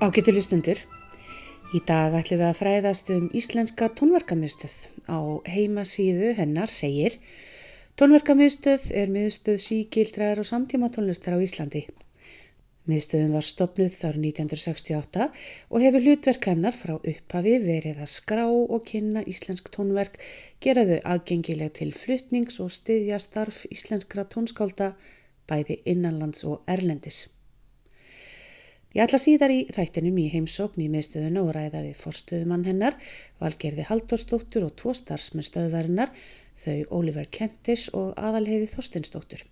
Ágættu listendur, í dag ætlum við að fræðast um íslenska tónverkamiðstöð. Á heimasíðu hennar segir Tónverkamiðstöð er miðstöð síkildrar og samtíma tónlistar á Íslandi. Miðstöðun var stopnuð þar 1968 og hefur hlutverk hennar frá upphafi verið að skrá og kynna íslensk tónverk, gera þau aðgengileg til fluttnings og styðja starf íslenskra tónskálda bæði innanlands og erlendis. Ég ætla síðar í þættinum í heimsókn í miðstöðuna og ræða við forstöðumann hennar, Valgerði Halldórsdóttur og tvo starfsmenn stöðvarinnar, þau Oliver Kentis og aðalheiði Þorstinsdóttur.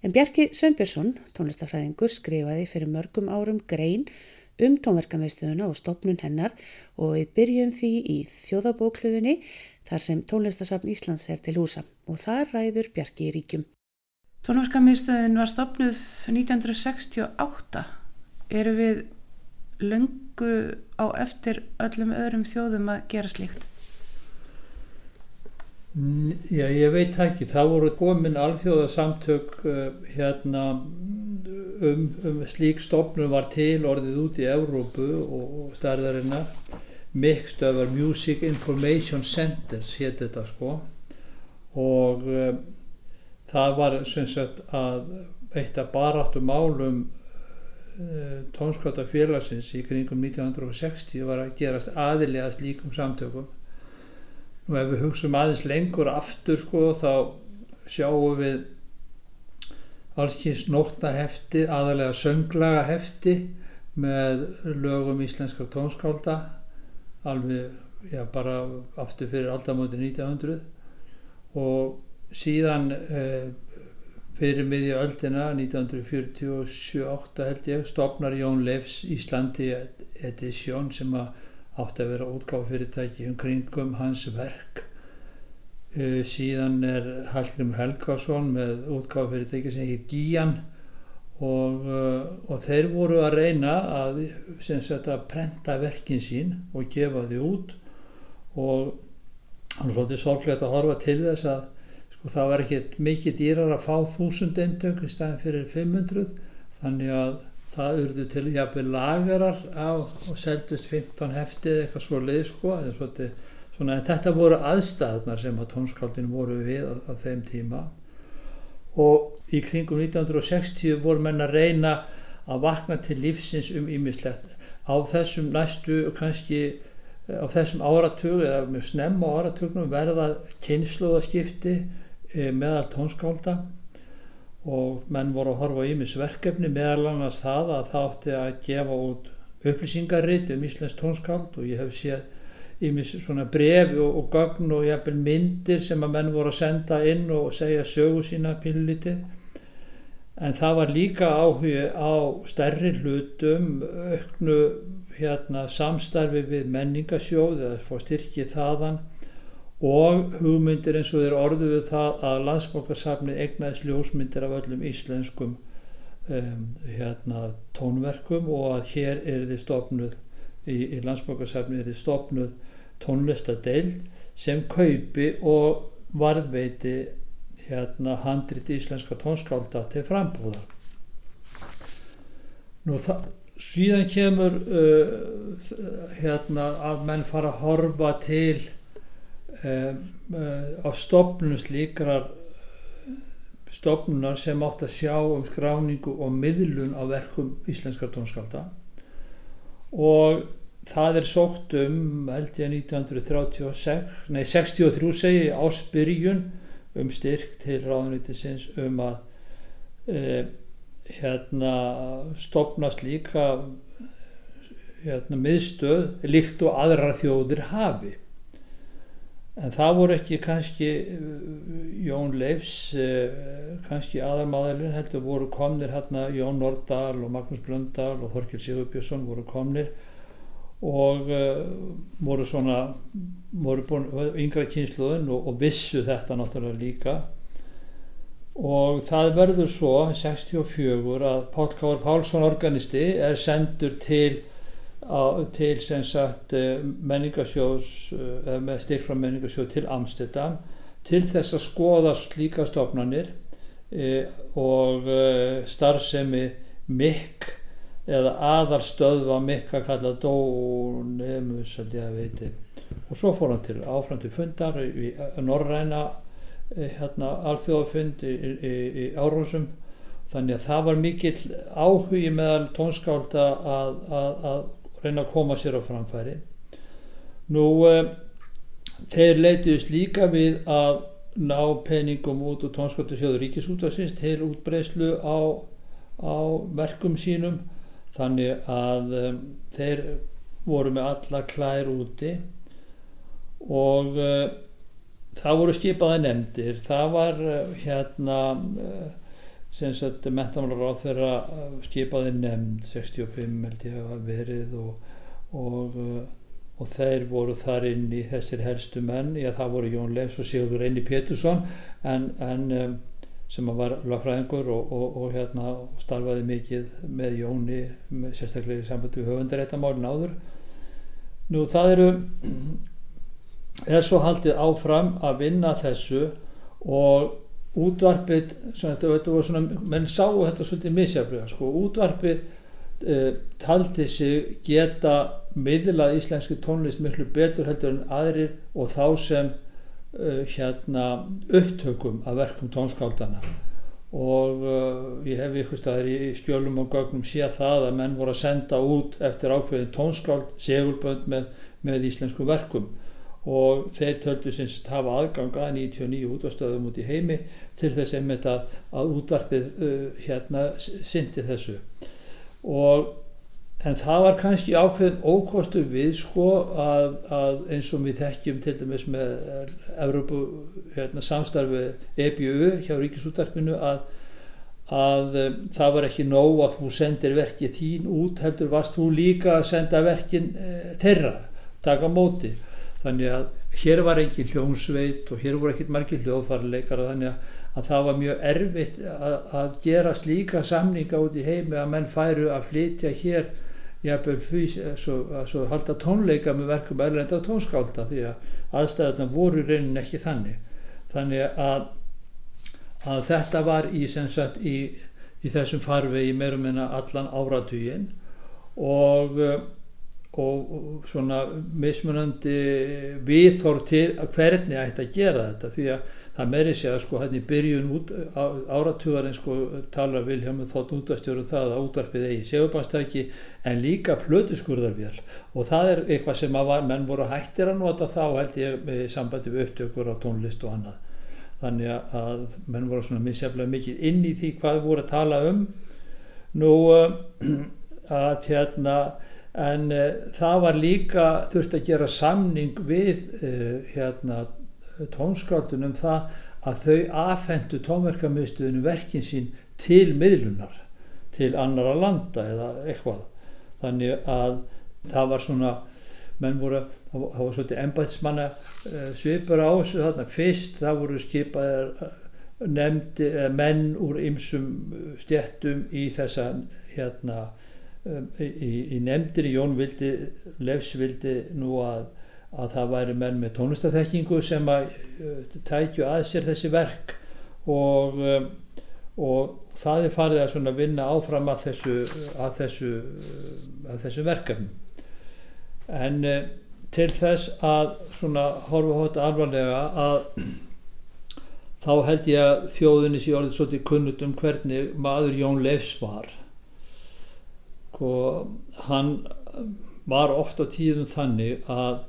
En Bjarki Sveinbjörnsson, tónlistafræðingur, skrifaði fyrir mörgum árum grein um tónverkamiðstöðuna og stopnun hennar og við byrjum því í þjóðabókluðinni þar sem tónlistasafn Íslands er til húsa og þar ræður Bjarki í ríkjum. Tónverkamiðstöðun var stopnuð 1968 eru við löngu á eftir öllum öðrum þjóðum að gera slíkt? Já, ég veit ekki. Það voru komin alþjóðasamtök uh, hérna um, um slík stopnum var til orðið út í Európu og, og stærðarinnar. Mikkstöðar Music Information Centers hétt þetta sko og um, það var sem sagt að eitt af baráttu málum Eh, tónskóta félagsins í kringum 1960 var að gerast aðilega slíkum samtökum. Og ef við hugsaum aðeins lengur aftur sko þá sjáum við allskynst nóttahefti aðalega sönglaga hefti með lögum íslenskar tónskálda alveg já bara aftur fyrir aldamóti 1900 og síðan eh, fyrir miðja öldina 1947-8 held ég stopnar Jón Leifs Íslandi Edition sem átti að vera útgáðfyrirtæki um kringum hans verk. Uh, síðan er Hallgrim Helgarsson með útgáðfyrirtæki sem heit Gían og, uh, og þeir voru að reyna að, sagt, að prenta verkin sín og gefa því út. Og hann er svolítið sorglegt að horfa til þess að og það var ekki mikið dýrar að fá þúsund eintök í staðin fyrir 500 þannig að það urðu til jafnveg lagarar á og seldust 15 heftið eitthvað svo leið sko svona, þetta voru aðstæðnar sem að tónskáldin voru við á, á þeim tíma. Og í kringum 1960 voru menn að reyna að vakna til lífsins um ímislegt á þessum næstu kannski á þessum áratug eða með snemm á áratugnum verða kynsluðaskipti meðal tónskálda og menn voru að horfa ímisverkefni meðal annars það að það átti að gefa út upplýsingarrit um Íslands tónskáld og ég hef séð ímis svona brefi og, og gögn og jæfnvel myndir sem að menn voru að senda inn og segja sögu sína píluliti en það var líka áhuga á stærri hlutum auknu hérna, samstarfi við menningasjóð eða fór styrkið þaðan og hugmyndir eins og þeir orðu við það að landsbókarsafni egnaðis ljósmyndir af öllum íslenskum um, hérna, tónverkum og að hér er þið stopnuð í, í landsbókarsafni er þið stopnuð tónlistadeild sem kaupi og varðveiti hérna handrit íslenska tónskálda til frambúðar. Nú það síðan kemur uh, hérna að menn fara að horfa til á stopnum slíkrar stopnunar sem átt að sjá um skráningu og miðlun á verkum íslenskar tónskálda og það er sótt um held ég 1936 nei 63 segi áspyrjun um styrk til ráðunýttisins um að e, hérna stopnast líka hérna miðstöð líkt og aðrar þjóðir hafi En það voru ekki kannski uh, Jón Leifs, uh, kannski aðarmadalinn heldur voru komnir hérna Jón Nordahl og Magnús Blöndal og Þorkil Sigurbjörnsson voru komnir og uh, voru svona, voru búin yngra kynsluðin og, og vissu þetta náttúrulega líka. Og það verður svo 64 að Pál Káar Pálsson organisti er sendur til á, til sagt eh, menningarsjós eða með styrk frá menningarsjóð til Amsterdam til þess að skoða slíka stofnanir e, og e, starfsemi MIK eða aðarstöð var mikka kallað Dónemus að og svo fór hann til áfram til fundar í Norræna hérna alþjóðafund í, í, í Árósum. Þannig að það var mikill áhugi meðal tónskálda að, að, að reyna að koma sér á framfæri. Nú um, þeir leitiðist líka við að ná peningum út úr tónskáldu sjóður ríkisútvarsins til útbreyslu á, á verkum sínum. Þannig að um, þeir voru með alla klær úti og uh, það voru skipaði nefndir. Það var uh, hérna uh, sem sagt mentamálar á þeirra skipaði nefnd 65 held ég að verið og, og, og þeir voru þar inn í þessir helstu menn. Já það voru Jón Leifs og Sigur Reyni Pétursson en, en um, sem var lagfræðingur og, og hérna starfaði mikið með Jóni með sérstaklega í sambandi við höfundaréttamálin áður. Nú það eru er svo haldið áfram að vinna þessu og útvarpið þetta var svona, menn sáu þetta svolítið misjaflega, sko, útvarpið eh, taldi sig geta miðlað íslenski tónlist miklu betur heldur en aðrir og þá sem eh, hérna upptökum af verkum tónskáldana. Og uh, ég hef ykkur staðir í skjölum og gögnum séð það að menn voru að senda út eftir ákveðin tónskáld segulbönd með, með íslensku verkum og þeir töldu sinns hafa aðgang að 99 útvarstöðum út í heimi til þess einmitt að, að útvarpið uh, hérna syndi þessu. Og en það var kannski ákveðin ókostu við sko að, að eins og við þekkjum til dæmis með Európu hérna, samstarfi EBU hjá Ríkisúttarpinu að, að um, það var ekki nóg að þú sendir verkið þín út heldur varst þú líka að senda verkin e, þeirra, taka móti þannig að hér var ekki hljómsveit og hér voru ekki margir hljóðfarleikar þannig að, að það var mjög erfitt að, að gera slíka samninga út í heimi að menn færu að flytja hér jafnveg svo, svo halda tónleika með verkum erlenda tónskálda því að aðstæðan voru reynin ekki þannig. Þannig að, að þetta var í, sagt, í, í þessum farvegi meirum en allan áratugin og og svona mismunandi viðþór til hvernig ætti að gera þetta því að það meiri sé að sko hérna í byrjun út, áratugarinn sko tala Viljámi þótt útastjóru um það að útvarpið eigi segubannstæki en líka plötuskurðarvél. Og það er eitthvað sem að var, menn voru hættir að nota þá held ég með sambandi við upptökur á tónlist og annað. Þannig að menn voru svona misjaflega mikið inn í því hvað voru að tala um. Nú að hérna en uh, það var líka þurft að gera samning við uh, hérna, tónskáldunum það að þau afhendu tónverkamiðstöðinu verkin sín til miðlunar til annara landa eða eitthvað. Þannig að það var svona menn voru, það var svolítið embætsmanna uh, svipur á þessu þarna. Fyrst það voru skipaðir nefndi, menn úr ymsum stjettum í þessa hérna Um, í, í nefndinni Jón vildi, Lefs vildi nú að, að það væri menn með tónlistathekkingu sem að uh, tækju að sér þessi verk. Og, um, og það er farið að vinna áfram að þessu, að þessu, að þessu verkefni. En uh, til þess að horfa hóta alvarlega að þá held ég að þjóðinni sé orðið svolítið kunnut um hvernig maður Jón Lefs var sko hann var ofta tíðum þannig að,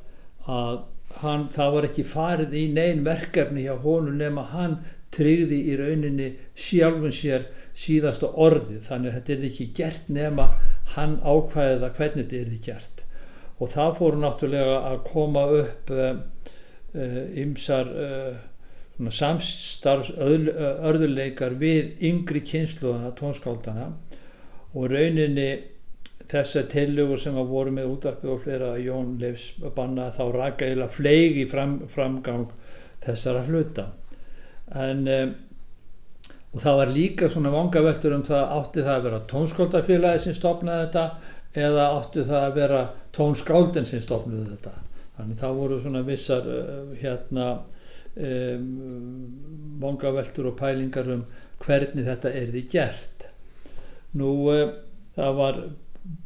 að hann, það var ekki farið í neyn verkefni hjá honum nema hann tryggði í rauninni sjálfum sér síðasta orði þannig að þetta er ekki gert nema hann ákvæðið að hvernig þetta er gert. Og það fóru náttúrulega að koma upp ymsar uh, uh, uh, samstarfs örðuleikar við yngri kynsluðana tónskáldana. Og rauninni þessar tillögur sem að voru með útarpi og fleira að Jón Leifs banna þá raka eða fleigi fram, framgang þessara hluta. En um, og það var líka svona vangaveltur um það átti það að vera tónskóldafélagi sem stopnaði þetta eða átti það að vera tónskáldin sem stopnaði þetta. Þannig það voru svona vissar uh, hérna um, vangaveltur og pælingar um hvernig þetta erði gert. Nú uh, það var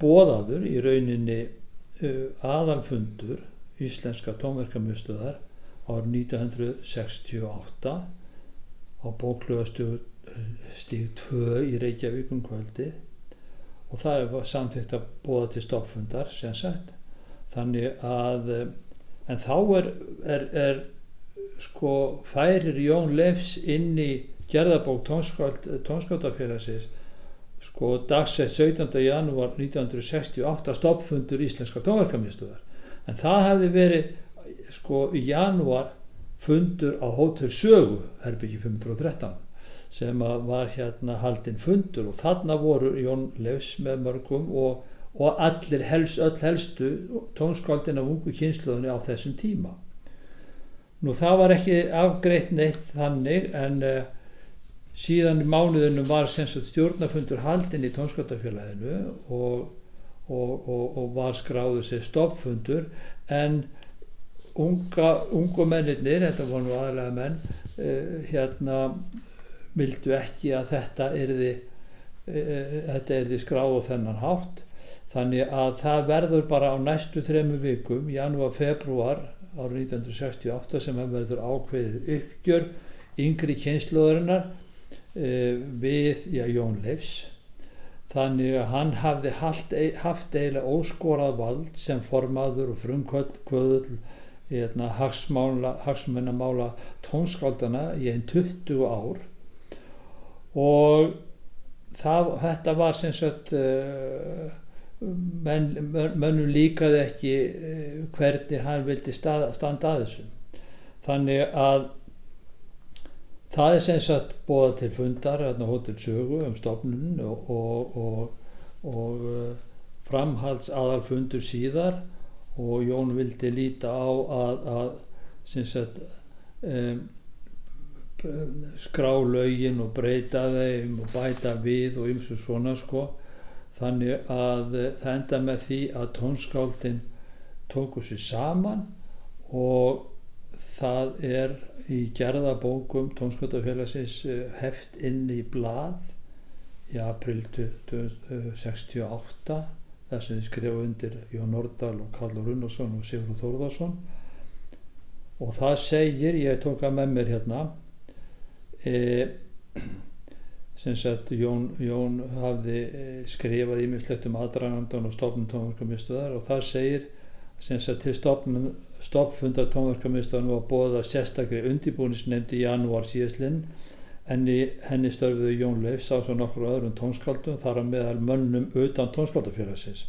bóðaður í rauninni uh, aðalfundur Íslenska tónverkamjöstuðar árið 1968 á bóklöðastíð 2 í Reykjavíkum kvöldi og það var samþýtt að bóða til stoppfundar sem sagt. Þannig að en þá er, er, er sko færir Jón Leifs inn í gerðabók tónskáltafélagsins sko dagsett 17. janúar 1968 stoppfundur Íslenska tónverkamistuðar en það hefði verið sko í janúar fundur á Hotel Sögu herbyggi 513 sem var hérna haldinn fundur og þarna voru Jón Leifs með mörgum og, og allir helst, öll helstu tónskáldin af ungu kynsluðunni á þessum tíma nú það var ekki afgreitt neitt þannig en uh, síðan mánuðinu var stjórnafundur haldinn í tónskáldafélaginu og, og, og var skráðu sér stoppfundur en unga, ungu mennir, þetta voru nú aðlega menn, uh, hérna vildu ekki að þetta erði, uh, þetta erði skráð á þennan hátt. Þannig að það verður bara á næstu þremu vikum, janúar, februar árið 1968 sem verður ákveðið uppgjör yngri kynsluðarinnar uh, við já, Jón Leifs. Þannig að hann hafði haft, haft eiginlega óskorað vald sem formaður og frumkvöðul hérna, hagsmennamála tónskáldana í einn 20 ár og það, þetta var sem sagt uh, menn, mönnum líkaði ekki uh, hvernig hann vildi stað, standa að þessum þannig að það er sem sagt bóða til fundar hérna hóttil sögu um stofnun og, og, og, og uh, framhalds aðalfundur síðar og Jón vildi líta á að, að sagt, um, skrá lögin og breyta þeim og bæta við og ymsu svona sko. Þannig að það enda með því að tónskáldin tóku sér saman og það er í gerðabókum tónskaldafélagsins eh, heft inn í blað í april 1968 það sem þið skrifa undir Jón Nordal og Karl Runnarsson og Sigur Þórðarsson og það segir, ég tók að með mér hérna e, sem sagt Jón, Jón hafði skrifað ímiðslegt um aðdragandan og stofnum tónverkamistuðar og það segir sem sagt til stoppfundar tónverkamistuðan var bóða sérstaklega undibúnisnefndi í janúar síðastlinn Henni, henni störfiðu Jón Leifs á svo nokkur öðrum tónskaldum þar að meðal mönnum utan tónskaldafélagsins.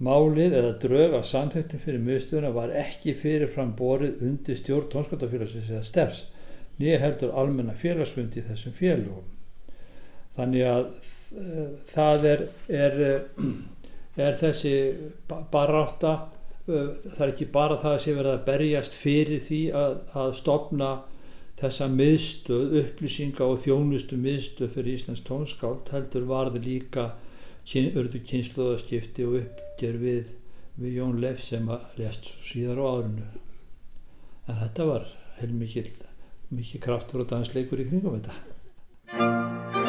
Málið eða drög að samþektum fyrir miðstöðuna var ekki fyrirfram borið undir stjórn tónskaldafélagsins eða stefs, nýja heldur almenna félagsfundi í þessum félagum. Þannig að uh, það er, er, er þessi baráta, það er ekki bara það að sé verið að berjast fyrir því að, að stopna þessa miðstöð, upplýsinga og þjónustu miðstöð fyrir Íslands tónskált heldur varði líka örðu kynsluðaskipti og uppger við, við Jón Leff sem að lest síðar á árinu. En þetta var heilmikið mikið kraftur og dansleikur í kringum þetta.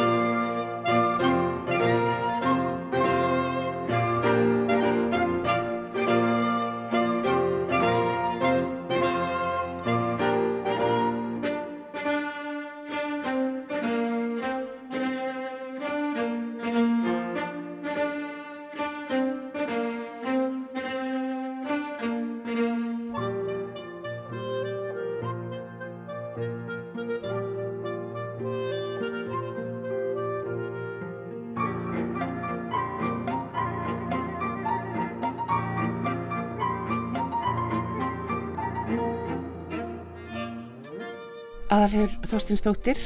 Aðalhefur Þorstinsdóttir,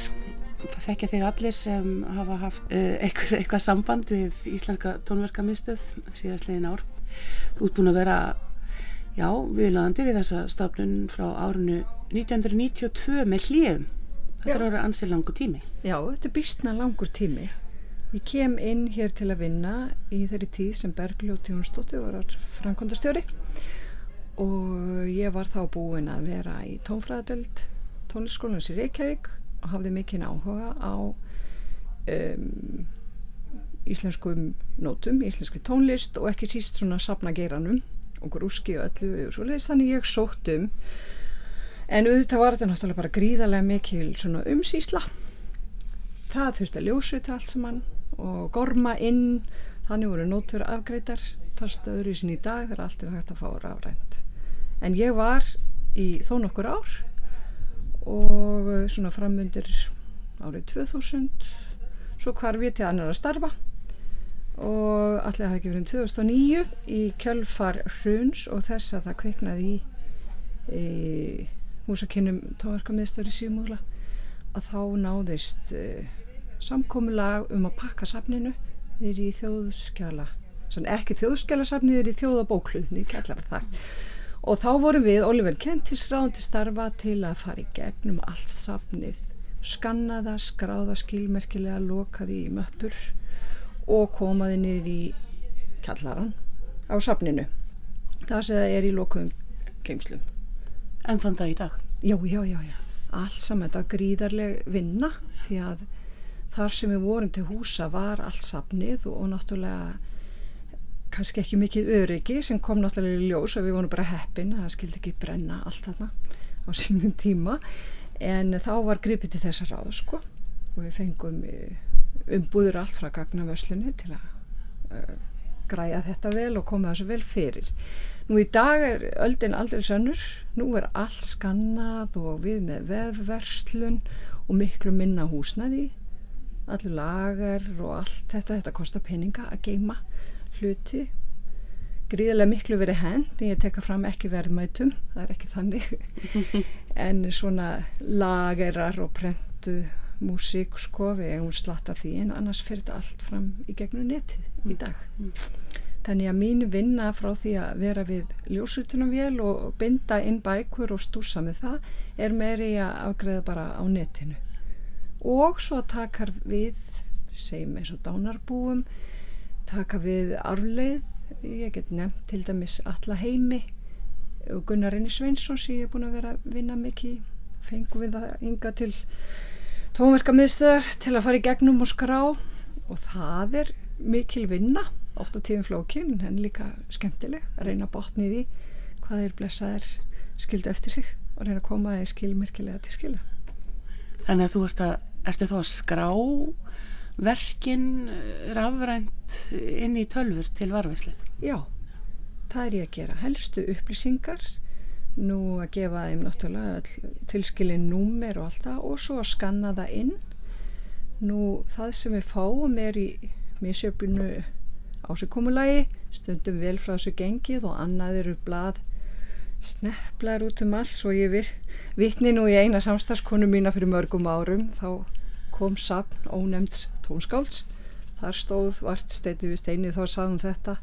það þekkja þig allir sem hafa haft uh, eitthvað, eitthvað samband við Íslenska tónverkamiðstöð síðastlegin ár. Þú ert búin að vera, já, viðlaðandi við þessa stofnun frá árinu 1992 með hljöfum. Þetta er árið ansið langur tími. Já, þetta er býstna langur tími. Ég kem inn hér til að vinna í þeirri tíð sem Bergljótt Jónsdóttir var framkvæmdastjóri og ég var þá búin að vera í tónfræðadöld tónlisskólans í Reykjavík og hafði mikinn áhuga á um, íslenskum nótum, íslenski tónlist og ekki síst svona sapnageiranum og grúski og öllu og svo leiðist þannig ég sótt um en auðvitað var þetta náttúrulega bara gríðarlega mikil svona umsýsla. Það þurfti að ljósrita allt saman og gorma inn. Þannig voru nótur afgreitar það stöður í sin í dag þegar allt er hægt að fá rafrænt. En ég var í þó nokkur ár og svona framundir árið 2000 svo hvarf ég til annar að starfa og allir hafa ekki verið 2009 í kjölfar hruns og þess að það kveiknaði í, í húsakinnum tónverkamiðstöri síðmúla að þá náðist uh, samkomiðlag um að pakka safninu þeir í þjóðskjala ekki þjóðskjala safnið þeir í þjóðabókluðni þar og þá vorum við Oliver Kentis ráðandi starfa til að fara í gegnum allt safnið skannaða, skráða skilmerkilega lokaði í möppur og komaði niður í kjallaran á safninu það sem það er í lokuðum geimslum En þann dag í dag? Já, já, já, já. allt saman þetta gríðarleg vinna því að þar sem við vorum til húsa var allt safnið og, og náttúrulega kannski ekki mikið öryggi sem kom náttúrulega í ljós og við vorum bara heppin að það skildi ekki brenna allt þarna á sínum tíma. En þá var gripið til þessa ráð sko. Og við fengum eh, umbúður allt frá gagnavöslunni til að uh, græja þetta vel og koma þessu vel fyrir. Nú í dag er öldin aldrei sönnur, nú er allt skannað og við með vefverslun og miklu minna húsnaði, allir lagar og allt þetta, þetta kostar peninga að geima hluti. Gríðilega miklu verið hend, en ég tekka fram ekki verðmætum, það er ekki þannig, en svona lagerar og prentu músík sko, við hefum slatta því en annars fyrir þetta allt fram í gegnum netið mm. í dag. Mm. Þannig að mín vinna frá því að vera við ljósutunum vel og binda inn bækur og stúsa með það er meiri að afgreða bara á netinu. Og svo takar við, segjum eins og dánarbúum, taka við arfleið, ég get nefnt til dæmis alla heimi og Gunnar Einni Sveinsson sem ég er búin að vera að vinna mikið, fengum við það ynga til tónverkamiðstöðar til að fara í gegnum og skrá. Og það er mikil vinna ofta tíðum flókin en líka skemmtileg að reyna að botni því hvað er blessaðir skildu eftir sig og reyna að koma í skilmerkilega til skila. Þannig að þú ert að, ertu þú að skrá verkin rafrænt inn í tölfur til varvæslu? Já, það er ég að gera helstu upplýsingar nú að gefa þeim náttúrulega tilskilin númer og allt það og svo að skanna það inn nú það sem við fáum er í misjöfunu ásökkumulagi stundum vel frá þessu gengið og annað eru blad snepplar út um alls og ég vittni nú í eina samstagskonu mína fyrir mörgum árum þá kom sapn ónemnds tónskálds þar stóð vart steiti við steini þá sagðum þetta.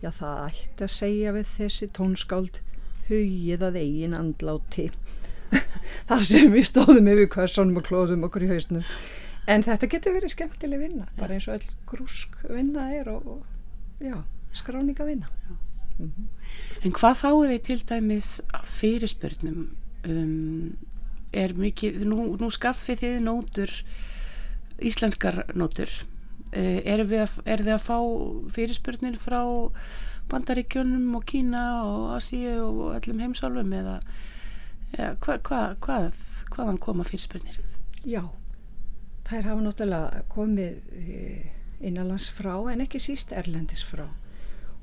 Já það ætti að segja við þessi tónskáld hugið að eigin andláti. Þar sem við stóðum yfir hversonum og klóðum okkur í hausnum. En þetta getur verið skemmtileg vinna bara eins og all grúsk vinna er og, og já, skráninga vinna mm -hmm. En hvað fáið þið til dæmis fyrirspörnum um, er mikið nú, nú skaffið þið nótur íslenskar nótur. Eh, er, að, er þið að fá fyrirspörnir frá Bandaríkjónum og Kína og Asíu og öllum heimsálfum eða, eða hva, hva, hvað, hvaðan koma fyrirspurnir? Já, þær hafa náttúrulega komið eh, innanlands frá en ekki síst erlendis frá.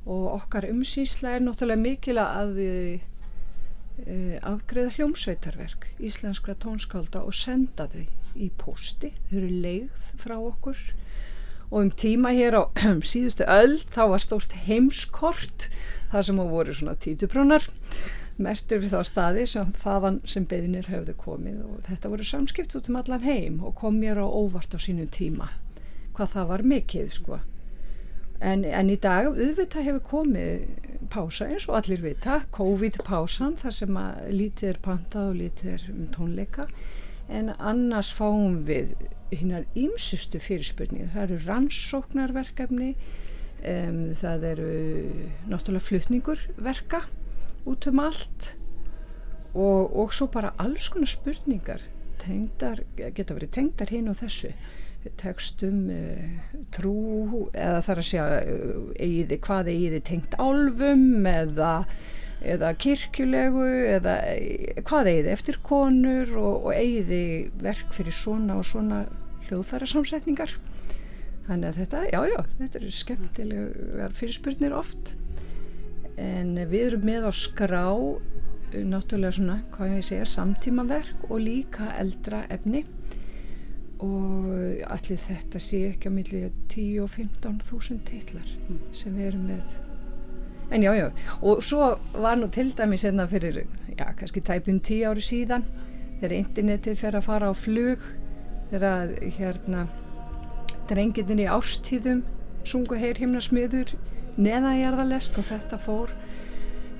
Og okkar umsýsla er náttúrulega mikil að uh, afgreða hljómsveitarverk íslenskra tónskálda og senda þau í posti, þau eru leigð frá okkur. Og um tíma hér á síðustu öll þá var stórt heimskort þar sem á voru svona títuprónar. Mertir við þá staði sem þaðan sem beðinir höfðu komið. Og þetta voru samskipt út um allan heim og kom mér á óvart á sínum tíma hvað það var mikið sko. En, en í dag auðvitað hefur komið pása eins og allir vita COVID-pásan þar sem að lítið er pantað og lítið er um tónleika en annars fáum við hinnar ímsustu fyrirspurning það eru rannsóknarverkefni um, það eru náttúrulega flutningur verka út um allt og, og svo bara alls konar spurningar tengdar, geta verið tengdar hinn og þessu. Tekstum uh, trú eða þar að segja uh, eigiði, hvað eigiði tengt álfum eða, eða kirkjulegu eða eh, hvað eigiði eftir konur og, og eigiði verk fyrir svona og svona hljóðfæra samsetningar þannig að þetta, já já, þetta eru skemmtilega fyrirspurnir oft. En við erum með á skrá náttúrulega svona, hvað ég segja, samtímaverk og líka eldra efni. Og allir þetta sé ekki á milli 10 og 15 þúsund teitlar mm. sem við erum með en já, já, og svo var nú til dæmis hérna fyrir, já, kannski tæpum 10 ári síðan þegar internetið fer að fara á flug þegar hérna drengitin í ástíðum sungu heyr himnasmiður neðanjarðalest og þetta fór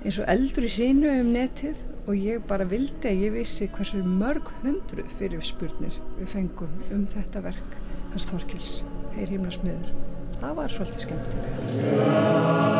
eins og eldur í sínu um netið og ég bara vildi að ég vissi hversu mörg hundru fyrir spurnir við fengum um þetta verk hans Þorkils, heyr himnasmiður það var svolítið skemmtilegt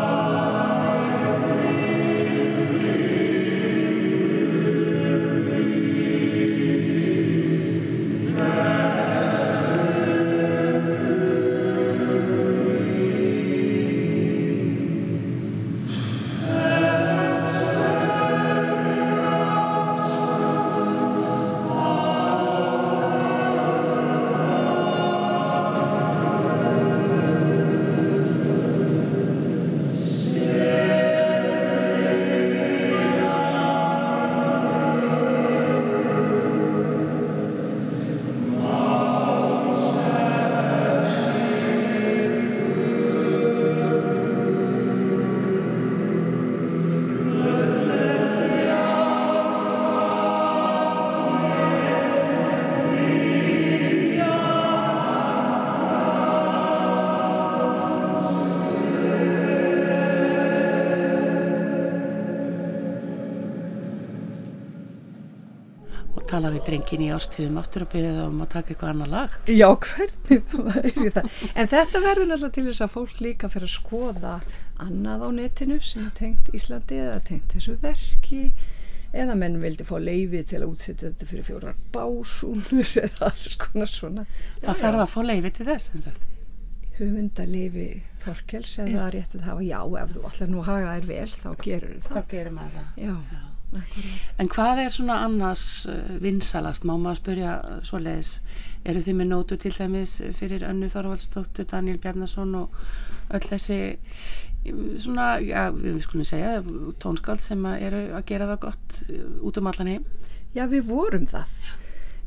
drengin í ástíðum aftur að byggja það um að taka eitthvað annar lag. Já, hvernig væri það? En þetta verður náttúrulega til þess að fólk líka fyrir að skoða annað á netinu sem er tengt Íslandi eða tengt þessu verki eða menn vildi fá leiði til að útsetja þetta fyrir fjórar básúnur eða alls konar svona. Það þarf að fá leiði til þess Hufundalifi Þorkels eða það rétt að hafa. Já, ef þú allar nú haga þér vel þá gerur það En hvað er svona annars eh, vinsalast, má maður spyrja eh, svo leiðis, eru þið með nótu til þeimis fyrir Önnu Þorvaldsdóttur, Daniel Bjarnason og öll þessi eh, svona, já, við skulum segja, tónskáld sem eru að gera það gott út um allan heim? Já, við vorum það.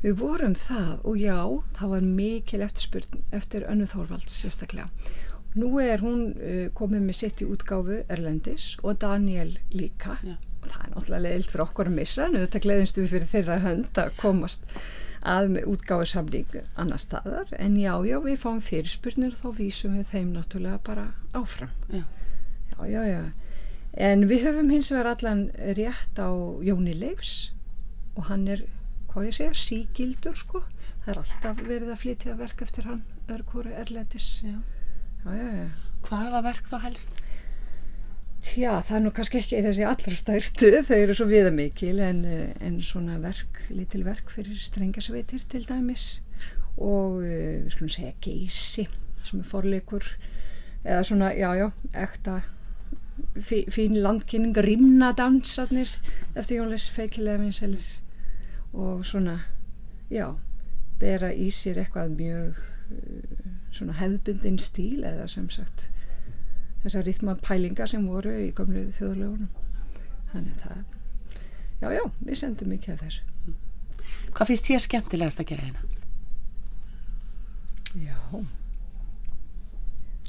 Við vorum það og já, það var mikil eftirspurn eftir Önnu Þorvalds sérstaklega. Nú er hún komið með sitt í útgáfu Erlendis og Daniel líka. Já það er náttúrulega leiðilt fyrir okkur að missa en auðvitað gleðinstu við fyrir þeirra hönd að komast að með útgáðu samling annar staðar. En já, já, við fáum fyrirspurnir og þá vísum við þeim náttúrulega bara áfram. Já, já, já, já. en við höfum hins vegar allan rétt á Jóni Leifs og hann er, hvað ég segja, sígildur sko, það er alltaf verið að flytja verk eftir hann, öðru hverju erlendis. Já, já, já, já. Hvaða verk þá helst? Tja, það er nú kannski ekki þessi allra stærstu, þau eru svo viðamikil en, eh, en svona verk, lítil verk fyrir strengasveitir til dæmis og eh, við skulum segja geysi sem er forleikur eða svona, já, já, ekta fín landkynning rimnadansarnir eftir Jónleis feikilega vinselir og svona, já, bera í sér eitthvað mjög eh, svona hefðbundin stíl eða sem sagt þessar rithmapælingar sem voru í gamlu þjóðlögunum þannig að það já já, við sendum mikið af þessu. Hvað finnst þér skemmtilegast að gera hérna? Já.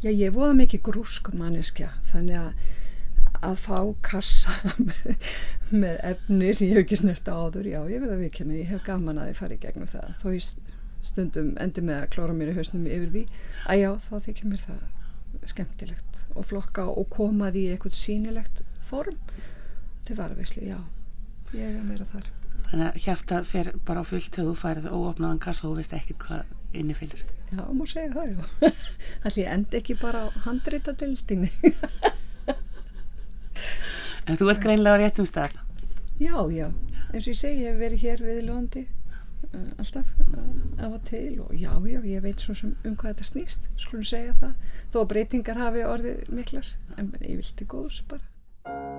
Já, ég voða mikið grúsk manneskja þannig að að fá kassa með, með efni sem ég hef ekki snert áður já, ég veið að vikina, ég hef gaman að fara í gegnum það. Þó ég stundum endi með að klóra mér í hausnum yfir því. Að já, þá þykir mér það skemmtilegt og flokka og koma því í eitthvað sínilegt form til varðvislu, já. Ég er meira þar. Þannig að hjarta fer bara á fullt þegar þú færið óopnaðan kassa og veist ekkit hvað inni fylgur Já, má segja það, já. Þannig endi ekki bara á handrita dildinni En þú ert greinlega á réttum stað. Já, já, eins og ég segi ég hef verið hér við Lóndi alltaf uh, af og til og já, já, ég veit svo sem um hvað þetta snýst, skulum segja það. Þó að breytingar hafi orðið miklar en ég vilti góðs bara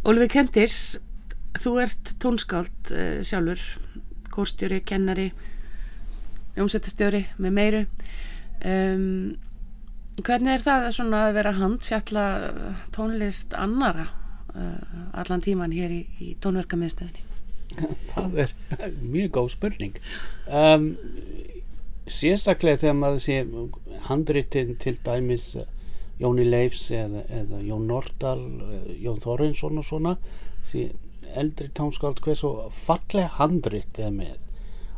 Ólfi Kendis, þú ert tónskáld uh, sjálfur, kórstjóri, kennari, jómsettastjóri með meiru. Um, hvernig er það að vera handfjalla tónlist annara uh, allan tíman hér í, í tónverkamiðstöðinni? Það er mjög góð spurning. Um, sérstaklega þegar maður sé handritin til dæmis Jóni Leifs eða, eða Jón Nordal, Jón Þorrinsson og svona því eldri tónskáld hvað svo fallega handrit er með.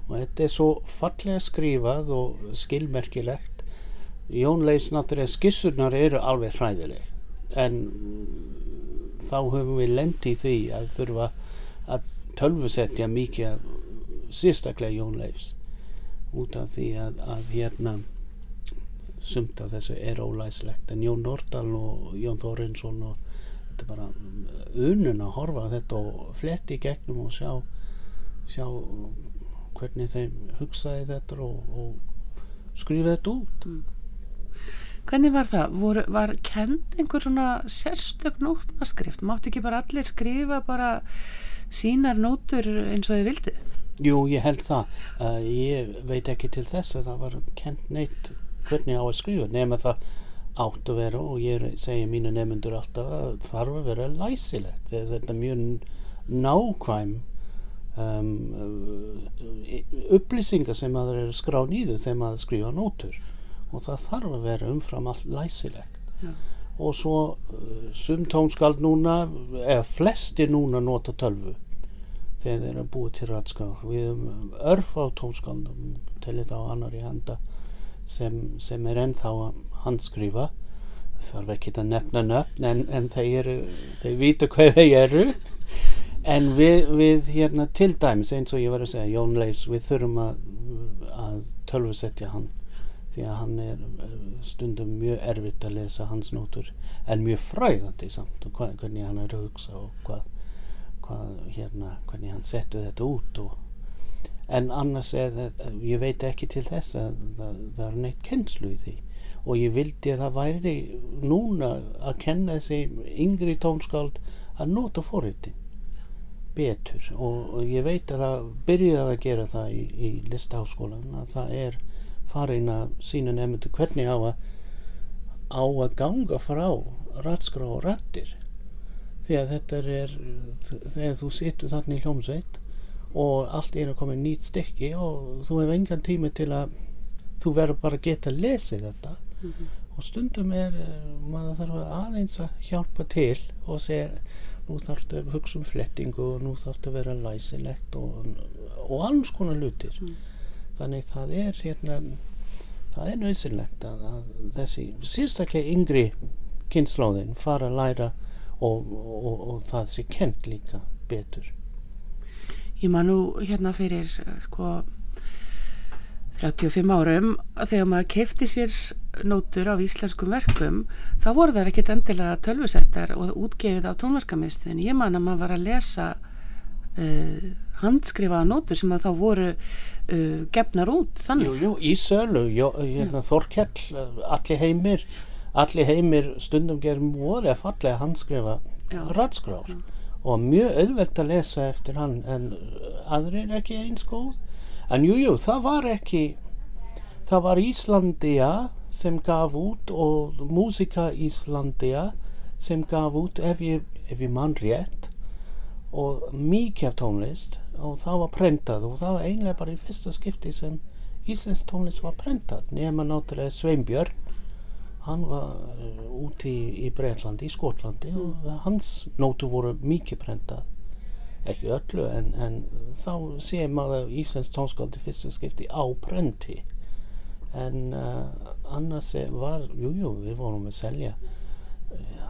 Og þetta er svo fallega skrifað og skilmerkilegt. Jón Leifs náttúrulega skissurnar eru alveg hræðileg. En þá höfum við lendi í því að þurfa að tölvusetja mikið sérstaklega Jón Leifs út af því að, að hérna sumt af þessu er ólæslegt en Jón Nordal og Jón Þórinsson og þetta er bara unun að horfa þetta og fletti í gegnum og sjá, sjá hvernig þeim hugsaði þetta og, og skrifa þetta út mm. Hvernig var það? Vor, var kend einhver svona sérstök nótnaskrift? Mátti ekki bara allir skrifa bara sínar nótur eins og þið vildi? Jú, ég held það. Uh, ég veit ekki til þess að það var kend neitt hvernig á að skrifa nema það átt að vera og ég segja mínu nefnundur alltaf að þarf að vera læsilegt. Þetta er mjög nákvæm um, upplýsingar sem að það eru skrán í þau þegar maður skrifa nótur. Og það þarf að vera umfram allt læsilegt. Ja. og svo uh, sum tónskald núna eða flestir núna nota tölvu þegar þeir eru búið til rætskaf við erum örf á tónskaldum til þetta á annar í handa sem, sem er ennþá að handskrifa. Þarf ekki að nefna nöfn en, en þeir, þeir vita hvað þeir eru. En við, við hérna til dæmis eins og ég var að segja Jón Leifs við þurfum að, að tölvusetja hann. Því að hann er stundum mjög erfitt að lesa hans nótur en mjög fræðandi samt og hvað, hvernig hann er að hugsa og hvað, hvað hérna, hvernig hann settu þetta út og en annars er það, ég veit ekki til þess að það, það er neitt kennslu í því. Og ég vildi að það væri núna að kenna þessi yngri tónskáld að nota forritin betur. Og, og ég veit að það byrjaði að gera það í, í listaháskólan að það er farin að sína nefndu hvernig á að á að ganga frá ratskrá og rattir því að þetta er þegar þú sittur þannig í hljómsveit og allt er að koma nýtt stykki og þú hefur engan tími til að þú verður bara að geta að lesa þetta mm -hmm. og stundum er eh, maður þarf aðeins að hjálpa til og segja nú þarf þetta að hugsa um flettingu og nú þarf þetta að vera læsilegt og, og alls konar lutir mm. þannig það er hérna það er nöðsynlegt að, að þessi sérstaklega yngri kynnslóðin fara að læra og, og, og það sé kent líka betur Ég man nú hérna fyrir sko 35 árum þegar maður kefti sér nótur af íslenskum verkum þá voru það ekkit endilega tölvusettar og útgefið á tónverkamiðstöðin ég man að maður var að lesa uh, handskrifaða nótur sem að þá voru uh, gefnar út þannig. Jú, jú, í sölu, jó, hérna, Þorkell allir heimir allir heimir stundum gerum voru að fallega handskrifa ratskrár og mjög auðvelt að lesa eftir hann en aðrir ekki eins góð. En jújú, jú, það var ekki það var Íslandia sem gaf út og Músika Íslandia sem gaf út ef ég, ég mann rétt og mikið af tónlist. Og það var prentað og það var einlega bara í fyrsta skipti sem Íslensk tónlist var prentað nema náttúrulega Sveinbjörn hann var uh, úti í, Breitlandi, í Skotlandi og hans nótu voru mikið prentað. Ekki öllu en, en þá sé maður Íslensk tónskáldi fyrsta skipti á prenti. En uh, annars var, jújú, jú, við vorum að selja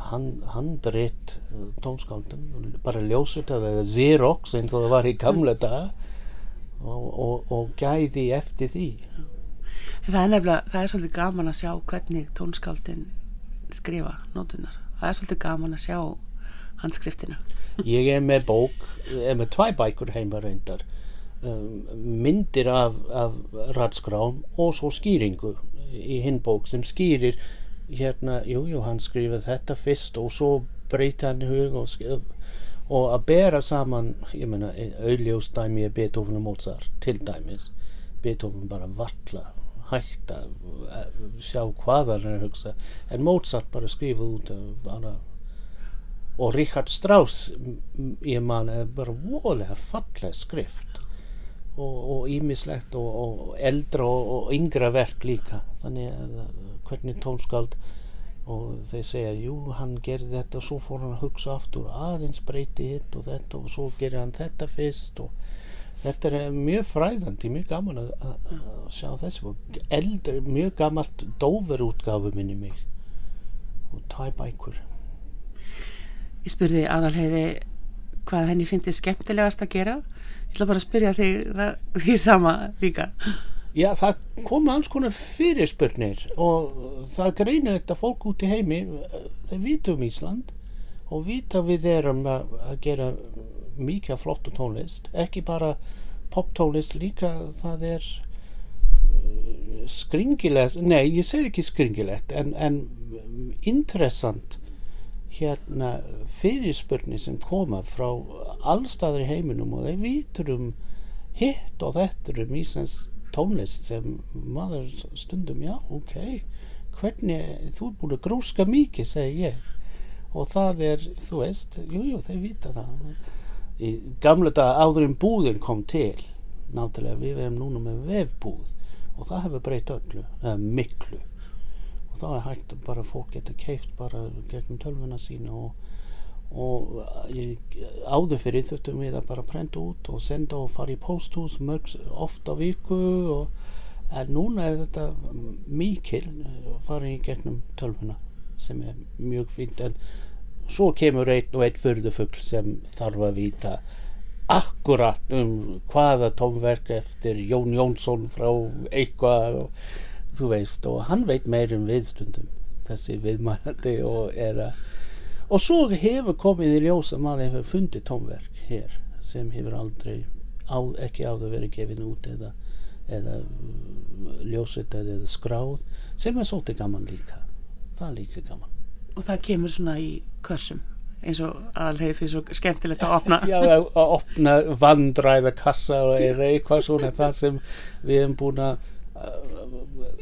hann, handrit uh, tónskáldum bara ljósut eða Xerox eins og það var í gamla dag og, og, og gæði eftir því En það er nefnilega, það er svolítið gaman að sjá hvernig tónskáldin skrifa nótunar. Það er svolítið gaman að sjá handskriftina. ég er með bók, er með tvæ bækur heima reyndar um, myndir af, af ratskrám og svo skýringu í hinn bók sem skýrir hérna, jú, jú, hann skrifaði þetta fyrst og svo breyti hann hug og, sk- og að bera saman ég meina, auðljós dæmi er Beethoven og Mozart til dæmis Beethoven bara valla hægt að sjá hvað hann er að hugsa. En Mozart bara skrifaði út bara og Richard Strauss ég man er bara voðlega falleg skrift. Og ímislegt og, og eldra og, og yngra verk líka. Þannig að hvernig tónskáld og þeir segja jú hann gerði þetta og svo fór hann að hugsa aftur aðeins breyti hitt og þetta og svo gerir hann þetta fyrst og þetta er mjög fræðandi mjög gaman að, að, að sjá þessu og eldri, mjög gamalt dóver útgáfu minni mig og tæ bækur Ég spurði aðalheiði hvað henni finnst skemmtilegast að gera. Ég ætla bara að spyrja þig það, því sama líka. Já, það koma alls konar fyrirspurnir og það greinir þetta fólk út í heimi, þeir vita um Ísland og vita við erum að, að gera mikið flottu tónlist, ekki bara poptónlist líka, það er eh, skringilegt, nei, ég segi ekki skringilegt, en, en interessant hérna fyrirspurnir sem koma frá allstaðar í heiminum og þeir vitur um hitt og þetta um Íslands tónlist sem maður stundum, já, ok hvernig, þú er búin að grúska mikið, segi ég. Og það er, þú veist, jú, jú, þeir vita það í gamla dag áður en búðin kom til. Náttúrulega við erum núna með vefbúð og það hefur breytt öllu, eða miklu. Og þá er hægt bara fólk geta keift bara gegnum tölvuna sína og, og áður fyrir þurftum við að bara prenta út og senda og fara í posthús mörg oft á viku og en núna er þetta mikil að fara í gegnum tölvuna sem er mjög fínt en svo kemur einn og einn fyrðufugl sem þarf að vita akkurat um hvaða tónverk eftir Jón Jónsson frá eitthvað og þú veist og hann veit meir um viðstundum þessi viðmælandi og er að og svo hefur komið í ljós að maður hefur fundið tónverk hér sem hefur aldrei á, ekki áður verið gefin út eða, eða ljósitað eða skráð sem er svolítið gaman líka. Það er líka gaman Og það kemur svona í kössum eins og aðalheiði fyrir svo skemmtilegt að opna. Já, að opna vandræða kassa eða eitthvað svona það sem við erum búin að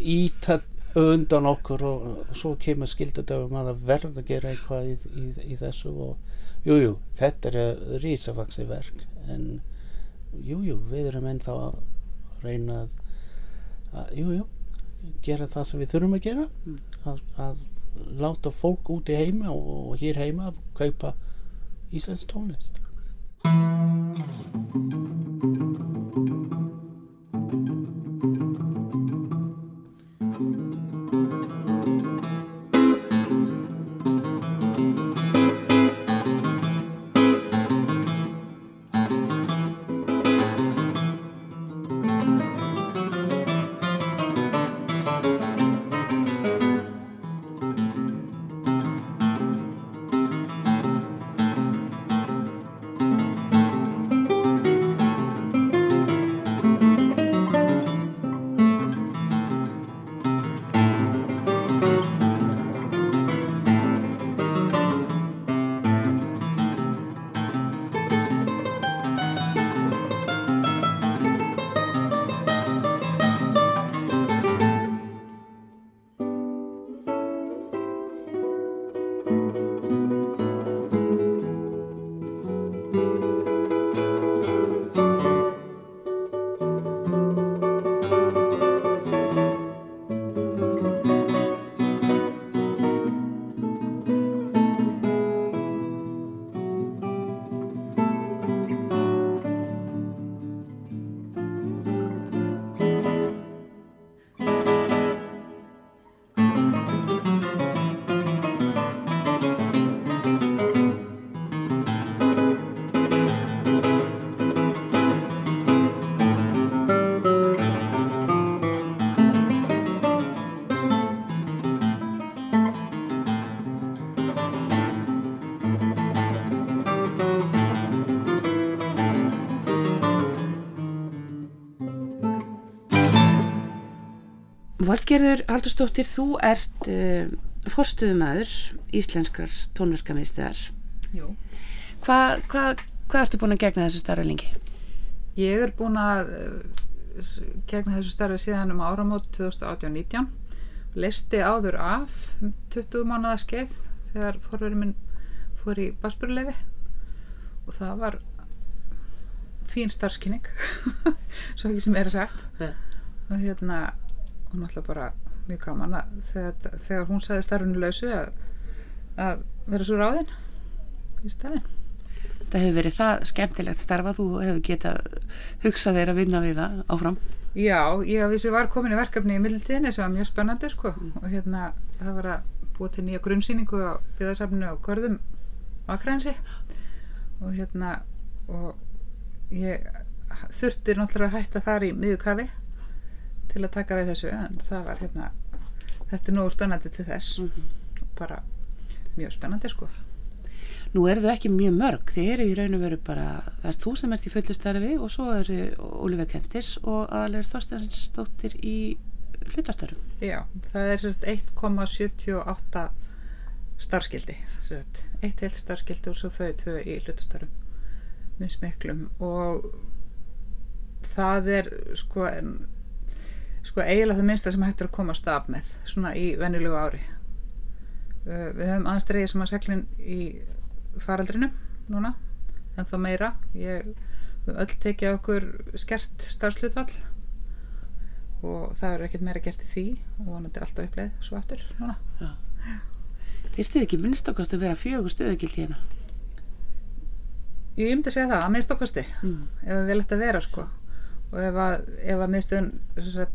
íta undan okkur og svo kemur skildadöfum að það verða að gera eitthvað í, í, í þessu og jújú, jú, þetta er rísavaksi verk en jújú, jú, við erum ennþá að reyna að, að jújú, jú, gera það sem við þurfum að gera að, að láta fólk út í heima og, og hér heima að kaupa Íslands tónlist Valgerður Haldurstóttir, þú ert uh, forstuðumæður íslenskar tónverkamiðstöðar. Jú. Hvað hva, hva ertu búin að gegna þessu starra lengi? Ég er búin að uh, gegna þessu starfi síðan um áramót 2018-19. Leisti áður af um 20 mánuða skeið þegar forverið minn fór í basburleifi og það var fín starfskynning, svo ekki sem er sagt. Og hérna, hún ætla bara mjög gaman að þegar, þegar hún sagði starfinu lausu að, að vera svo ráðinn í staðin. Það hefur verið það skemmtilegt starfa, þú hefur getað hugsað þér að vinna við það áfram. Já, ég að vissi var komin í verkefni í mildtíðinni sem var mjög spennandi sko og hérna það var að búa til nýja grunnsýningu á byggðarsafninu og korðum Akrænsi og hérna og ég þurfti náttúrulega að hætta þar í miðukafi til að taka við þessu en það var hérna þetta er nógu spennandi til þess. Bara mjög spennandi sko. Nú eru þau ekki mjög mörg, þið eru í raun og veru bara, það er þú sem ert í fullu starfi og svo eru Ólífa Kentis og aðalir Þorstensdóttir í hlutastarfum. Já, það er sérst 1,78 starfskildi, eitt heilt starfskildi og svo þau tvö í hlutastarfum með smiklum og það er sko, en, sko eiginlega það minnsta sem hættur að koma að staf með svona í venjulegu ári. Uh, við höfum aðeins dreigið sem að seglinn í faraldrinu núna en þá meira ég við öll tekið okkur skert starfslutvall og það er ekkert meira gert í því og hann er alltaf uppleið svo aftur núna Þyrftu ekki minnst okkast að vera fjögur stöðugild hérna? Ég myndi að segja það, að minnst okkosti Mm. ef við viljum þetta vera sko og ef að, ef að miðstöðun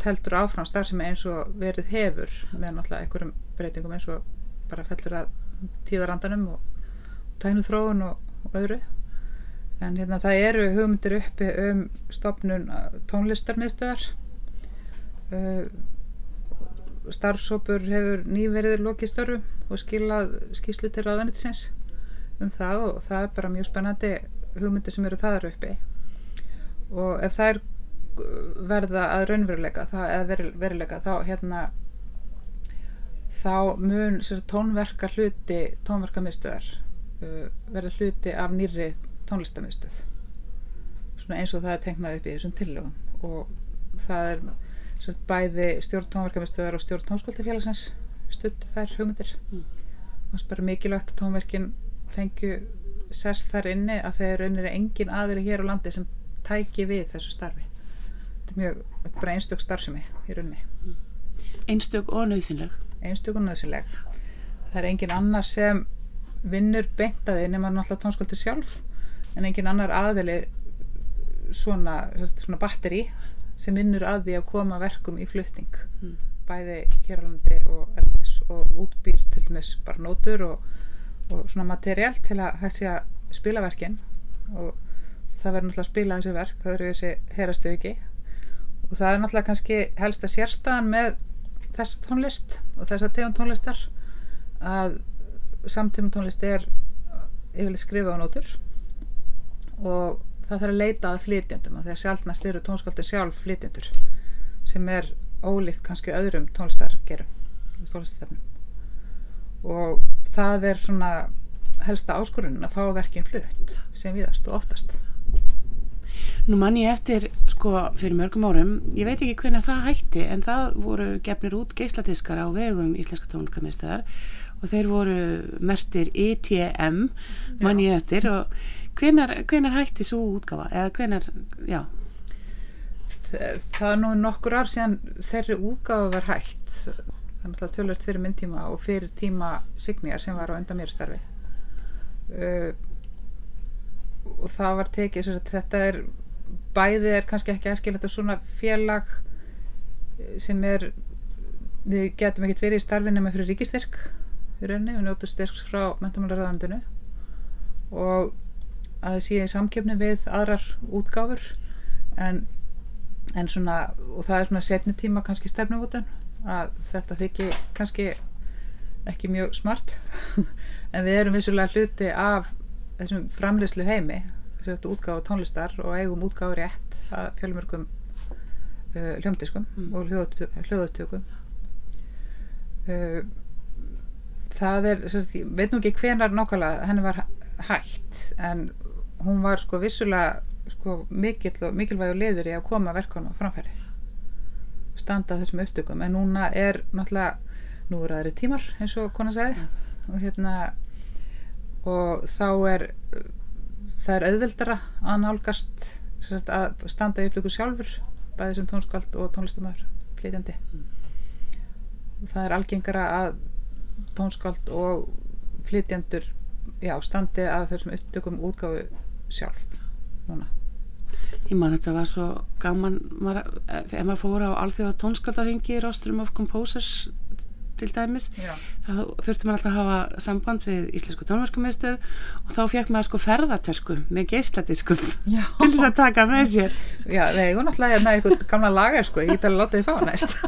teltur áfram starfsemi eins og verið hefur með náttúrulega einhverjum breytingum eins og bara fellur að tíðarandanum og tæknu þróun og, og öðru. En hérna það eru hugmyndir uppi um stopnun tónlistarmiðstöðar uh, starfsópur hefur nýverið lokið störfu og skilað skýslu til ráðanitsins um það og það er bara mjög spennandi hugmyndir sem eru þaðar uppi. Og ef það er verða að raunveruleika það, eða veruleika þá hérna þá mun tónverka hluti tónverkamiðstöðar uh, verða hluti af nýri tónlistamiðstöð svona eins og það er teiknað upp í þessum tillögum. Og það er sér, bæði stjórn tónverkamiðstöðar og stjórn tónskóldafélagsins stuttu þær hugmyndir. Mm. og það er bara mikilvægt að tónverkin fengju sest þar inni að þeir raunir engin aðili hér á landi sem tæki við þessu starfi mjög, er bara einstök starfsemi í rauninni. Einstök og nöðsynleg. einstök og nöðsileg það er engin annar sem vinnur beintaði nema náttúrulega tónskóldi sjálf en engin annar aðili svona, svona batteri sem vinnur að því að koma verkum í flutning. Mm. bæði hér á landi og, erlendis og útbýr til dæmis bara nótur og, og svona materiál til að hægt sé að spila verkin. Og það verður náttúrulega að spila þessi verk það verður þessi herastu ekki og það er náttúrulega kannski helsta sérstaðan með þess tónlist og þess að tegum tónlistar að samtíma tónlist er yfirlega skrifað á nótur og það þarf að leita að flytjendum að því að sjálfnast eru tónskaldin sjálf flytjendur sem er ólíkt kannski öðrum tónlistargerum tónlistarstefnum. Og það er svona helsta áskorunin að fá verkin flutt sem viðast og oftast Nú mann ég eftir, sko, fyrir mörgum árum, ég veit ekki hvernig það hætti, en það voru gefnir út geisladiskar á vegum Íslenska tónlistamiðstöðar og þeir voru mertir ETM mann ég eftir. Og hvenar, hvenar hætti svo útgáfa? Eða hvenar, já. Þa- það er nú nokkur ár síðan þeirri útgáfa var það er náttúrulega tölvöld fyrir minn tíma og fyrir tíma Signýjar sem var á undan mér starfi. Uh, og það var tekið þetta er bæði er kannski ekki aðskilja svona félag eh, sem er við getum ekkert verið í starfi nema fyrir ríkistyrk í rauninni, við njótu styrks frá mentamálaræðandinu og að það sé í samkefni við aðrar útgáfur en, en svona og það er svona setni tíma kannski stefnumvotun að þetta þykir kannski ekki mjög smart en við erum vissulega hluti af þessum framleyslu heimi þessu útgáfu tónlistar og eigum útgáfu rétt að fjölmörgum uh, hljómdiskum Mm. og hljóðupptökum uh, það er sagt, ég veit nú ekki hvenar nákvæmlega henni var hætt en hún var sko vissulega sko mikill og mikilvægur liður í að koma verkunum á framfæri. Standa þessum upptökum en núna er náttúrulega nú eru aðri tímar eins og konar sagði. Og hérna og þá er það er auðveldara að nálgast sagt, að standa í upptöku sjálfur bæði sem tónskald og tónlistamæður flytjandi. Og það er algengara að tónskald og flytjandur já, standi að þessum upptökum útgáfu sjálf núna. Ég man þetta var svo gaman maður, ef maður fór á alþjóða tónskaldahringi Rostrum of Composers til dæmis, já, þá þurfti maður alltaf að hafa samband við Íslensku tónverkumiðstöð og þá fekk maður sko ferðartösku með geisladiskum já. til þess að taka með sér. Já það er náttúrulega hérna eitthvað gamla lagar sko, ég get alveg látið þið fá næst.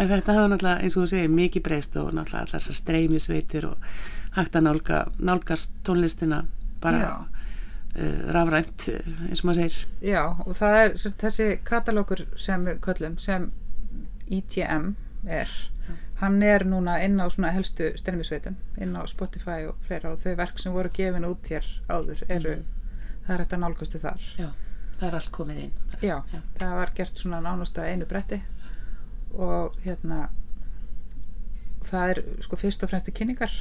En þetta hafa náttúrulega eins og þú segir mikið breyst og náttúrulega allar þessar streymisveitir og hægt að nálga, nálgast tónlistina bara Já. uh, rafrænt eins og maður segir. Já, og það er þessi katalókur sem við köllum sem ITM er. Hann er núna inn á svona helstu streymisveitum, inn á Spotify og fleira og þau verk sem voru gefin út hér áður eru, það er hægt að nálgastu þar. Já, það er allt komið inn. Já, Já. það var gert svona nánast að einu bretti og hérna það er sko fyrst og fremst kynningar.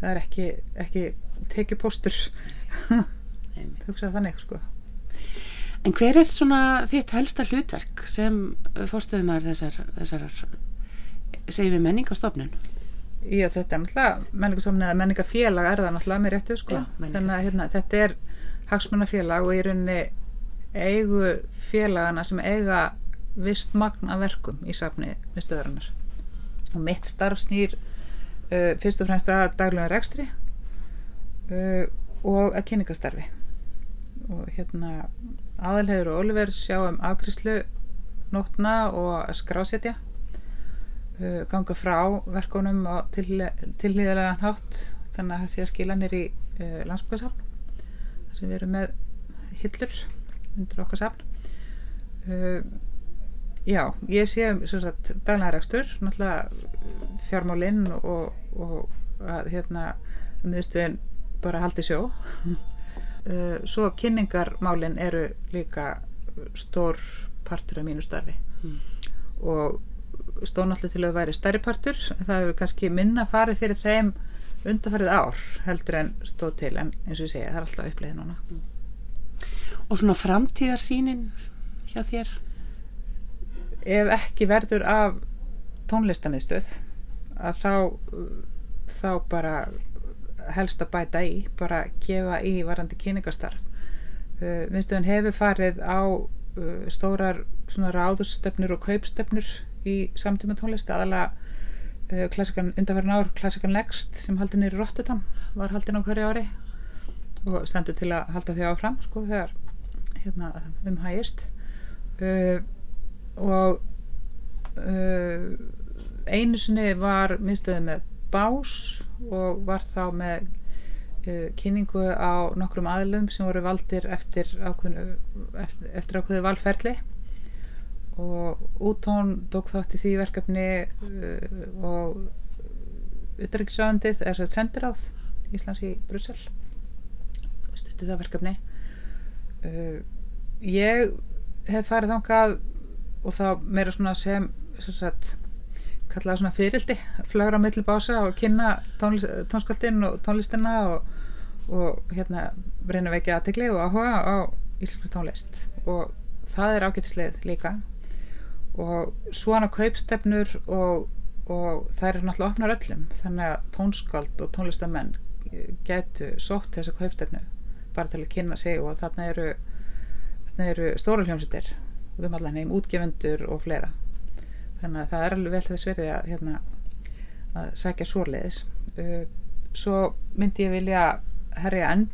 Það er ekki, ekki tekjupóstur. Hugsaði þannig sko En hver er svona þitt helsta hlutverk sem fórstöðumar þessar, þessar segjum við menningastofnun? Já, þetta er náttúrulega menningarstofnun eða menningafélag er það náttúrulega með réttu sko. Já, þannig að hérna, þetta er hagsmunafélag og í rauninni eigu félagana sem eiga vist magn af verkum í safni við stöðarinnar og mitt starf snýr uh, fyrst og fremst að daglega rekstri uh, og að kynningastarfi og hérna aðalhegur og Oliver sjá um afgriðslu nótna og skrásetja. Uh, ganga frá verkunum á tilhlýðilegan hátt þannig að það sé að skila nýr í uh, landsbúkasafn þar sem við erum með hillur undir okkar safn. Uh, já, ég sé um rekstur náttúrulega fjármálinn og, og að hérna miðstöðin bara haldi sjó uh, svo kynningarmálin eru líka stór partur af mínu starfi Mm. og náttúrulega til að væri stærri partur það hefur kannski minna farið fyrir þeim undarfarið ár heldur en stóð til en eins og ég segja það er alltaf uppleið núna Og svona framtíðarsýnin hjá þér? ef ekki verður af tónlistamiðstöð að þá þá bara helst að bæta í bara gefa í varandi kynningastarf uh, miðstöðun hefur farið á uh, stórar svona ráðustefnur og kaupstefnur í samtíma tónlist aðalega uh, klassikan undanverðin ár klassikan Next sem haldi nýri Rotterdam var haldin á hverju ári og stendur til að halda því áfram sko þegar hérna um hægist. Uh, og uh, einu sinni var miðstöðið með bás og var þá með uh, kynningu á nokkrum aðlum sem voru valdir eftir ákveðinu eftir, eftir ákveðu valferli. Og útón tók þátt í því verkefni uh, og utryggisræðandið er að sendir áð Íslands í Brussel stutti það verkefni. Uh, ég hef farið þangað og þá meira svona sem, sem sagt, kallaða svona fyrildi flögra milli bása og kynna tónskaldinn og tónlistina og, og hérna reyna vekja aðtegli og áhuga á íslensku tónlist. Og það er ágætslið líka. Og svona kaupstefnur og, og það er náttúrulega opnar öllum þannig að tónskald og tónlistamenn getu sótt þessa kaupstefnu bara til að kynna sig og þarna eru, þarna eru stóra hljómsýttir um allan heim, útgefendur og fleira þannig að það er alveg vel þess verið að, hérna, að sækja svoleiðis. Uh, svo myndi ég vilja herja enn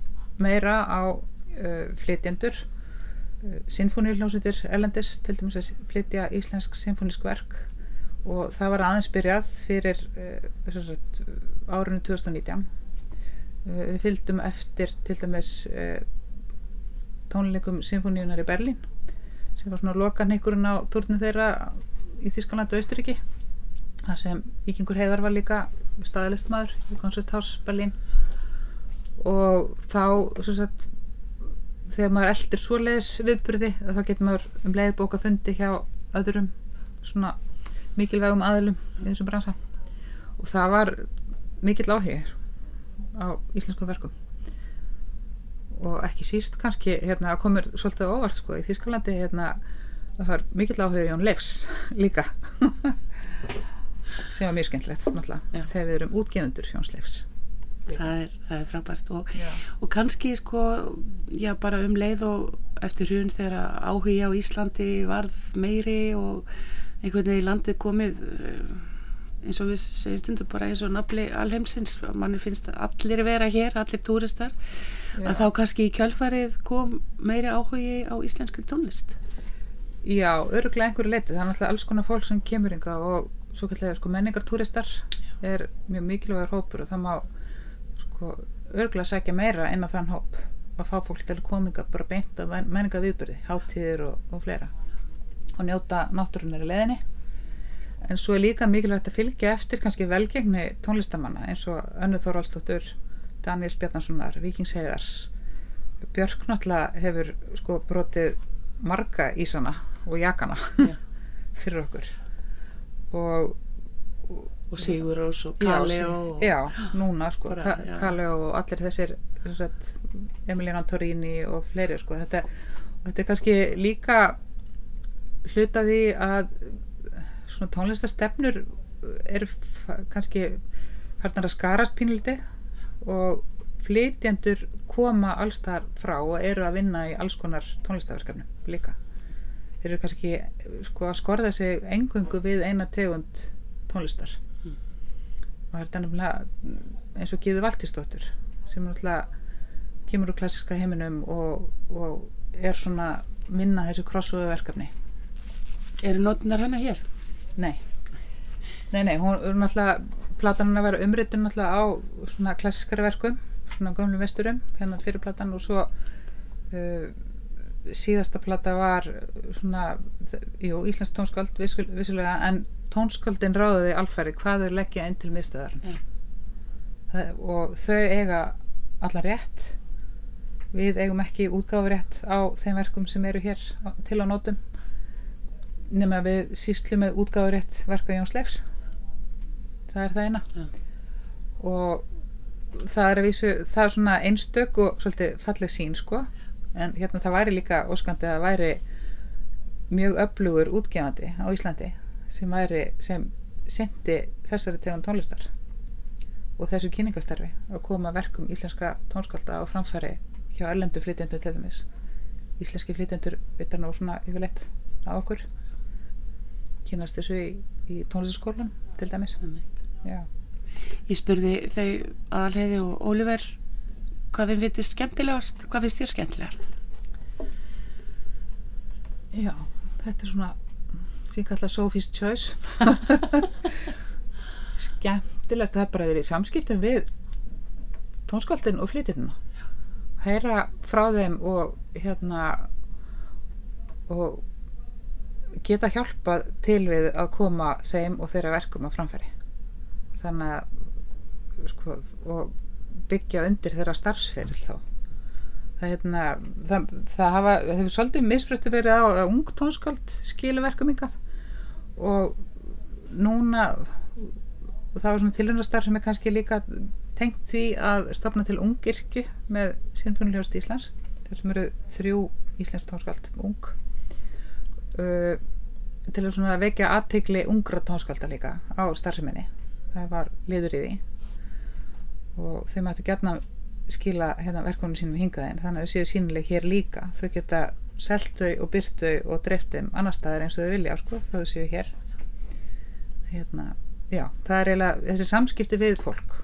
meira á uh, flytjendur uh, sinfóniuljósutir erlendis til dæmis að flytja íslensk sinfónisk verk. Og það var aðeins byrjað fyrir árinu 2019 uh, við fylgdum eftir til dæmis tónleikum sinfóníunar í Berlín sem var svona lokan ykkurinn á tórnu þeirra í Þískaland og Austuríki þar sem Víkingur Heiðar var líka staðalistmaður í Koncerthaus Berlín. Og þá sagt, þegar maður eldir svoleiðis viðbyrði þá getur maður um leið bóka fundi hjá öðrum svona mikilvægum aðilum í þessum bransa. Og það var mikil áhig á íslenskum verkum. Og ekki síst kannski hérna komur svolítið óvart sko í Þískalandi hérna það var mikill áhuga Jón Leifs líka. Sem var mjög skemmtilegt náttúrulega þegar við erum útgefundur Jóns Leifs. Það er, það er frábært. Og, og kannski sko já bara um leið og eftir hrjún þegar áhuga á Íslandi varð meiri og einhvern veginn í landið komið eh, eins og við segjum stundum bara eins og nafli alheimsins, manni finnst allir vera hér, allir túristar Já. að þá kannski í kjölfarið kom meiri áhugi á íslenskri tónlist Já, öruglega einhverju leiti, það er náttúrulega alls konar fólk sem kemur ynga og svo kallega sko, menningartúristar er mjög mikilvægur hópur og það má sko, öruglega segja meira inn á þann hóp að fá fólk til að kominga bara beint af menningarviðbyrði, hátíðir og, og fleira og njóta náttúrunar í leðinni en svo er líka mikilvægt að fylgja eftir kannski velgengni tónlistamanna eins og Önnu Þorvaldsdóttur Daniels Bjarnasonar, Víkingsheiðars Björk náttúrulega hefur sko brotið marga ísana og jakana fyrir okkur. Og og Sigur Rós og Kaleo já, núna sko Ka Kaleo og allir þessir Emiliana Torini og fleiri sko. Þetta, þetta er kannski líka hlutaði að svona tónlistastefnur er kannski farnar að skarast pínliti og flytjandur koma allstar frá og eru að vinna í alls konar tónlistaverkefnum líka þeir eru kannski sko að skorða sig engungu við eina tegund tónlistar mm. og það er þannig eins og Gíði Valtísdóttur sem náttúrulega kemur úr klassiska heiminum og, og er svona minna þessu krossuðu verkefni eru notinar hennar hér? Nei Nei, nei, hún er náttúrulega platan að vera umritun náttúrulega á svona klassiskara verkum svona gömlu vesturum hérna fyrirplatan og svo uh, síðasta plata var svona, jú, Íslands tónsköld vissulega, en tónsköldin ráðiði alfæri hvað þau leggja inn til miðstöðar? Yeah. og þau eiga allar rétt. Við eigum ekki útgáfurétt á þeim verkum sem eru hér til á nótum nema við síslu með útgáfurétt verka Jóns Leifs. Það er það eina. Yeah. og það er, vísu, það er svona einstök og svolítið falleg sín sko en hérna það væri líka óskandi að það væri mjög öflugur útgefandi á Íslandi sem væri sem sendi þessari tegum tónlistar og þessu kynningastarfi að koma verkum íslenskra tónskálda á framfæri hjá erlendu flytjendur til dæmis. Íslenski flytjendur veitar nú svona yfirleitt á okkur. Kynast þessu í, í tónlistaskólan til dæmis. Já. Ég spurði þau aðalheiði og Óliver hvað þeim finnst skemmtilegast, hvað finnst þér skemmtilegast? Já, þetta er svona sem kalla Sophie's Choice. Skemmtilegast það er bara í samskiptum við tónskaldin og flytirna heyra frá þeim og hérna og geta hjálpa til við að koma þeim og þeirra verkum á framfæri. Þannig að sko, byggja undir þeirra starfsferil þá. Það, hérna, það, það hafa, hefur svolítið misbreytti verið á ung tónskáld skilu verkum yngað og núna það var svona tilhörnastar sem er kannski líka tengt því að stopna til ungirkju með Sinfoniljóst Íslands. Þar sem eru þrjú íslensk tónskald ung. Uh, til að vekja aðtegli ungra tónskalda líka á starfseminni. Það var liður í því og þau mættu gætna skila hérna, verkunum sínum hingaðin þannig að þau séu sínileg hér líka. Þau geta selt þau og byrt þau og dreift þeim annar staðar eins og þau vilja sko, þau séu hér. Hérna, já, það er eiginlega þessi samskipti við fólk.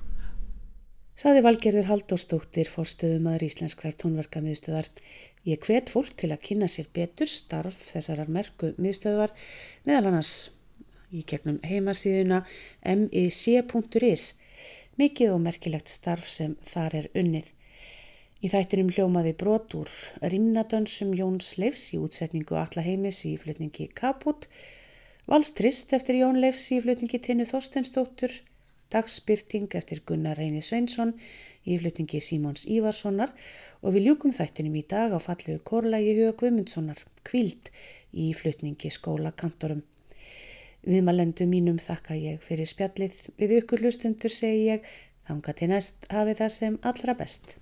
Saði Valgerður Haldóstóttir fórstöðumæður íslenskrar tónverka miðstöðar. Ég hvet fólk til að kynna sér betur starf þessarar merku miðstöðar meðal annars í gegnum heimasíðuna mic.is mikið og merkilegt starf sem þar er unnið. Í þættinum hljómaði brot úr Rimnadönsum Jóns Leifs í útsetningu Alla heimis í flutningi Kaput, Valstrist eftir Jón Leifs í flutningi Tinnu Þorstensdóttur, Dagsbyrting eftir Gunnar Reyni Sveinsson í flutningi Símóns Ívarssonar og við ljúkum þættinum í dag á fallegu korlægi Huga Guðmundssonar, Kvild í flutningi Skóla Kantorum. Viðmalendu mínum þakka ég fyrir spjallið, við ykkur hlustendur segi ég, þanga til næst hafi það sem allra best.